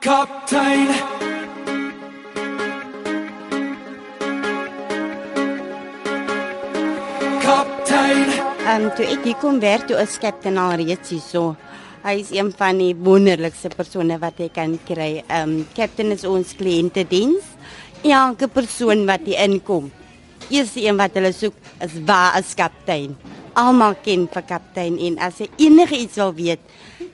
Kaptein. Kaptein. Ehm um, toe ek hier kom werk, toe is kaptein al reeds hier so. Hy is een van die wonderlikste persone wat jy kan kry. Ehm um, kaptein is ons kliëntediens. Elke persoon wat hier inkom, eerste een wat hulle soek is waar is kaptein. Almal ken vir kaptein en as jy enige iets wil weet,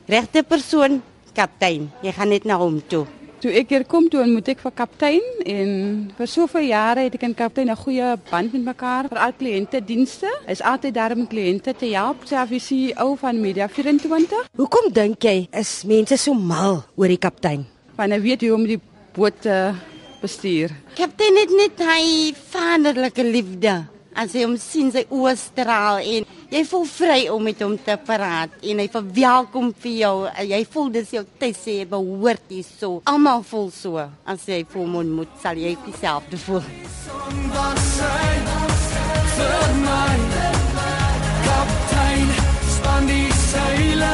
regte persoon kaptein. Jy gaan net na hom toe. Toe ek hier kom toe ontmoet ek vir kaptein en vir soveel jare het ek en kaptein 'n goeie band met mekaar vir al kliënte dienste. Is altyd daar om kliënte te help. Self is hy ou van Media 24. Hoekom dink jy is mense so mal oor die kaptein? Want hy weet hoe om die boot te bestuur. Kaptein het net hy vaderlike liefde. As jy hom sien sy oë straal en jy voel vry om met hom te praat en hy verwelkom vir jou. Jy voel dis jou tuis jy behoort hier so. Almal voel so. As jy hom ontmoet, sal jy dieselfde voel. Vir my? Kaptein, span die seile.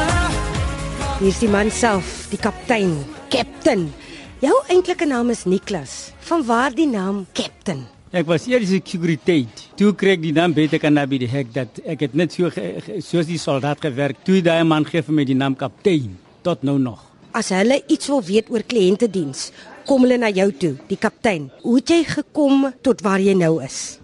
Hier is die man self, die kaptein, Captain. Jou eintlike naam is Niklas. Van waar die naam Captain? Ek was eers sekuriteit. Toe kry ek die naam beter kan naby die hek dat ek het net so soos die soldaat gewerk. Toe daai man gee vir my die naam kaptein tot nou nog. As hulle iets wil weet oor kliëntediens, kom hulle na jou toe, die kaptein. Hoe het jy gekom tot waar jy nou is?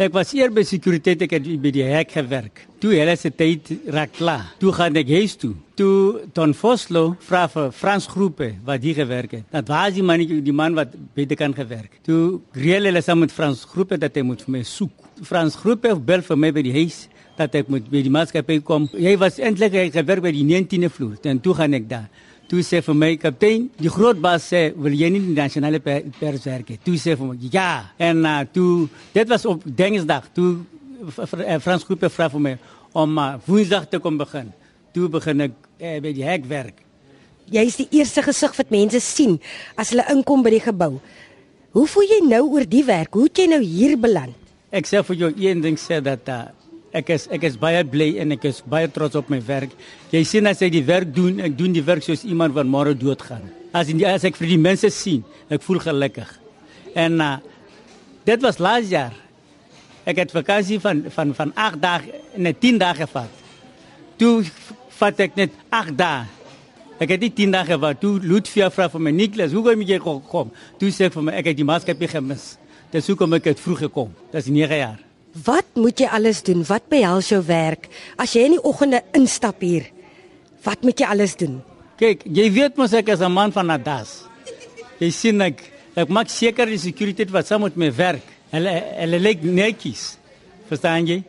Ek was eers by sekuriteit ek het by die hek gewerk. Toe hulle se tyd raak klaar. Toe gaan ek huis toe. Toe Don Foslo vra vir Frans Groepe wat hier gewerk het. Dat was die man die man wat beter kan gewerk. Toe reël hulle saam met Frans Groepe dat hy moet vir my soek. Frans Groepe bel vir my by die huis dat ek moet by die maatskappy kom. Jy was eintlik hy gewerk by die 19de vloer. En toe gaan ek daar. Toe sê vir my kaptein, die groot baas sê wil jy nie die nasionale per- pers werk? nie?" Toe sê vir my ja. En uh, toe dit was op Dinsdag. Toe v- v- eh, Frans Groepe vra vir my om uh, Woensdag te kom begin. Toe begin ek uh, by die hek werk. Jy is die eerste gesig wat mense sien as hulle inkom by die gebou. Hoe voel jy nou oor die werk? Hoe het jy nou hier beland? Ek sê vir jou een ding sê dat uh, ek is is baie bly en ek is baie trots op my werk. Jy sien as ek die werk doen, ek doen die werk soos iemand wat môre doodgaan. As in, as ek vir die mense sien, ek voel gelukkig. En uh, dit was laas jaar. Ek het vakansie van van van 8 dae net 10 dae gevat. Toe vat ek net 8 dae. Ek het nie 10 dae gevat. Toe Ludwig vra vir my Niklas, hoe kom jy gekom? Toe sê ek vir my ek het die maatskappy gemis. Dis hoekom ek het vroeg gekom. Dis 9 jaar. Wat moet jy alles doen? Wat behels jou werk? As jy in die oggende instap hier, wat moet jy alles doen? Kyk, jy weet mos ek is 'n man van Adas. Jy sien ek ek maak seker die sekuriteit wat saam met my werk. Hulle hulle lyk netjies. Verstaan jy?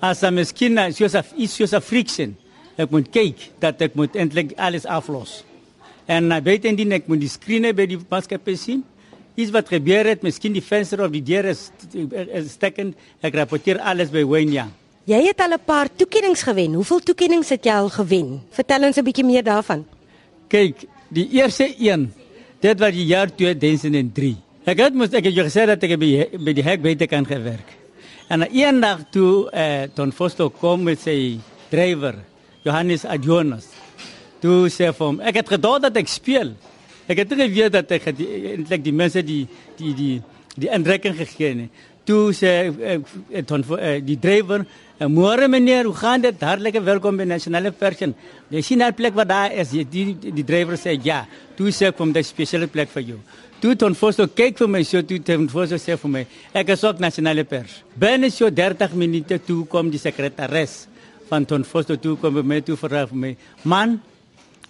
As 'n miskien soos 'n iets soos 'n friction. Ek moet kyk dat ek moet eintlik alles aflos. En uh, weet indien ek moet die skriene by die maatskappy sien. Iets wat gebeur het, miskien die venster of die deur is, is stekkend. Ek rapporteer alles by Young. Jy het al 'n paar toekenninge gewen. Hoeveel toekenninge het jy al gewen? Vertel ons 'n bietjie meer daarvan. Kyk, die eerste een, dit was die jaar 2003. Ek het mos ek het jou gesê dat ek by by die hek buite kan gewerk. En eendag toe eh Don Fosto kom met sy drywer, Johannes Adjonas. Toe sê vir hom, ek het gedoen dat ek speel. Ek het nie geweet dat ek het die- eintlik die mense die die die die indrukking gegee nie. Toe sê eh, eh, Don Fo- eh, die drywer, "Eh, "Môre meneer, hoe gaan dit? Hartlike welkom by Nasionale Persien. Jy sien daar plek wat daar is." Die die, die drywer sê, "Ja." Toe sê ek vir hom, "Dis 'n spesiale plek vir jou." Toe Don Fosto kyk vir my so toe Don Fosto sê vir my, "Ek is ook Nasionale Pers." Binne so 30 minute toe kom die sekretaris van Don Fosto toe kom by my toe vra vir my, "Man,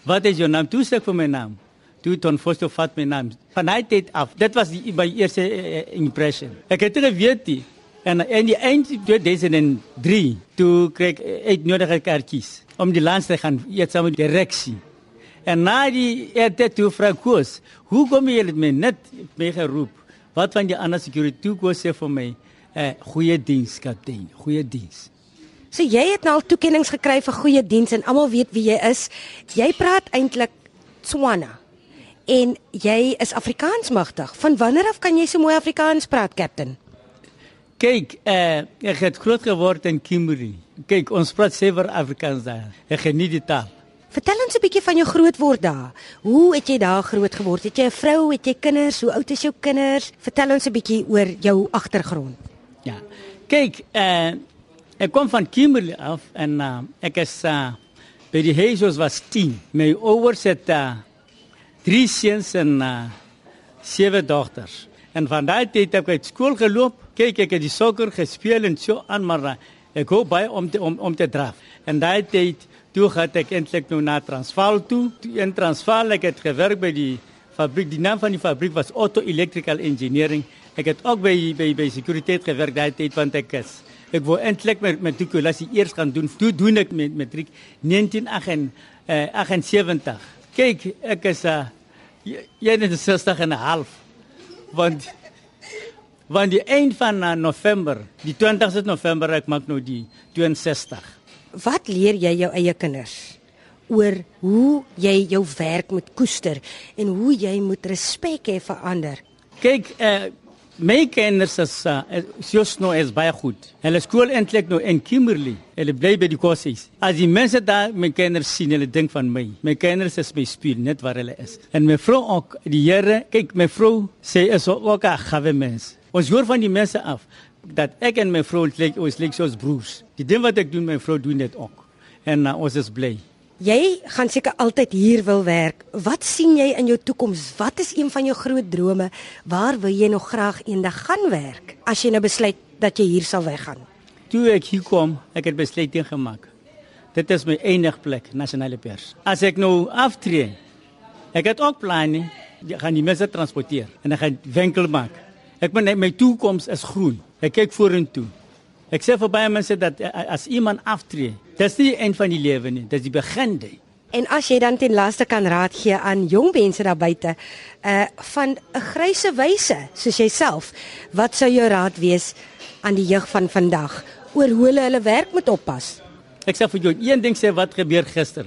wat is jou naam?" Toe sê ek vir my naam. Toe Don Fosto vat my naam. Van hy tyd af. Dit was die, my eerste uh, impression. Ek het dit geweet nie. En in die eind 2003 toe kry ek uitnodige kaartjies om die land te gaan eet saam met die direksie. En na die ete toe vra Koos, hoe kom jy met my net mee geroep? Wat van die ander security toe Koos sê vir my, eh goeie diens kaptein, goeie diens. So jy het nou al toekenninge gekry vir goeie diens en almal weet wie jy is. Jy praat eintlik Tswana. En jy is Afrikaans magtig. Van wanneer af kan jy so mooi Afrikaans praat, Captain? Kyk, eh ek het groot geword in Kimberley. Kyk, ons praat sewer Afrikaans daar. Ek geniet die taal. Vertel ons 'n bietjie van jou grootword daar. Hoe het jy daar groot geword? Het jy 'n vrou, het jy kinders? Hoe oud is jou kinders? Vertel ons 'n bietjie oor jou agtergrond. Ja. Kyk, uh, ek kom van Kimberley af en uh, ek is uh, by die huis was 10. My ouers het uh, drie seuns en uh, sewe dogters. En van daai tyd het ek uit skool geloop. Kyk, ek het die sokker gespeel en so aan maar uh, ek hou baie om te om, om te draf. En daai tyd toe het ek eintlik nou na Transvaal toe. In Transvaal ek het gewerk by die fabriek. Die naam van die fabriek was Auto Electrical Engineering. Ek het ook by by by sekuriteit gewerk daai tyd want ek is ek wou eintlik met met matrikulasie eers gaan doen. Toe doen ek met matriek 1978. Kyk, ek is uh 61 en 'n half. Want want die eind van uh, November, die 20ste November ek maak nou die 62. Wat leer jy jou eie kinders oor hoe jy jou werk moet koester en hoe jy moet respek hê vir ander? Kyk, uh, my kinders is uh, soos nou is baie goed. Hulle skool eintlik nou in Kimberley. Hulle bly by die kursus. As die mense daar my kinders sien, hulle dink van my. My kinders is my speel net waar hulle is. En my vrou ook, die Here, kyk my vrou sê is ook 'n gawe mens. Ons hoor van die mense af dat ek en my vrou lyk ons lyk soos broers. Die ding wat ek doen, my vrou doen dit ook. En uh, ons is bly. Jy gaan seker altyd hier wil werk. Wat sien jy in jou toekoms? Wat is een van jou groot drome? Waar wil jy nog graag eendag gaan werk as jy nou besluit dat jy hier sal weggaan? Toe ek hier kom, ek het besluit ding gemaak. Dit is my enige plek, nasionale pers. As ek nou aftree, ek het ook planne, ek gaan die mense transporteer en ek gaan winkel maak. Ek ben my toekoms is groen. Ek kyk vorentoe. Ek sê vir baie mense dat eh, as iemand aftree, dis nie die eind van die lewe nie, dis die begin dit. En as jy dan ten laaste kan raad gee aan jong mense daar buite, uh van 'n grysse wyse soos jouself, wat sou jou raad wees aan die jeug van vandag oor hoe hulle hulle werk moet oppas? Ek sê vir jou een ding sê wat gebeur gister.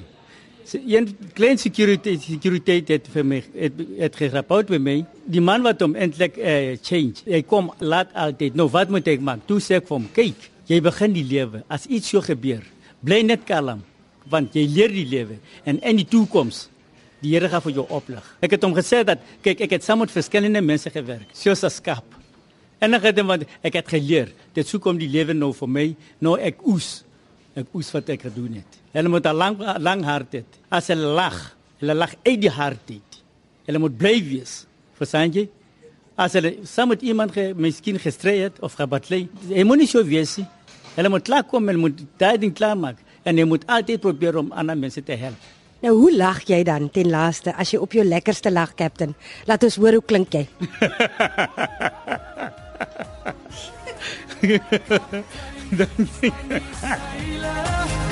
Een klein security security het vir my het, het gerapport by my. Die man wat hom eintlik uh, change. Hy kom laat altyd. Nou wat moet ek maak? Toe sê ek vir hom, kyk, jy begin die lewe. As iets so gebeur, bly net kalm want jy leer die lewe en in die toekoms die Here gaan vir jou oplig. Ek het hom gesê dat kyk ek het saam met verskillende mense gewerk, soos as skap. En ek het hom want ek het geleer, dit sou kom die lewe nou vir my, nou ek oes. Ek oes wat ek gedoen het. Hulle moet 'n lang lang hart hê. As hulle lag, hulle lag uit die hart uit. Hulle moet bly wees. Verstaan jy? As hulle saam met iemand ge, miskien gestrei het of gebatlei, hy moet nie so wees nie. Hulle moet klaar kom, hulle moet daai ding klaar maak en jy moet altyd probeer om ander mense te help. Nou hoe lag jy dan ten laaste as jy op jou lekkerste lag, Captain? Laat ons hoor hoe klink jy. Don Miguel.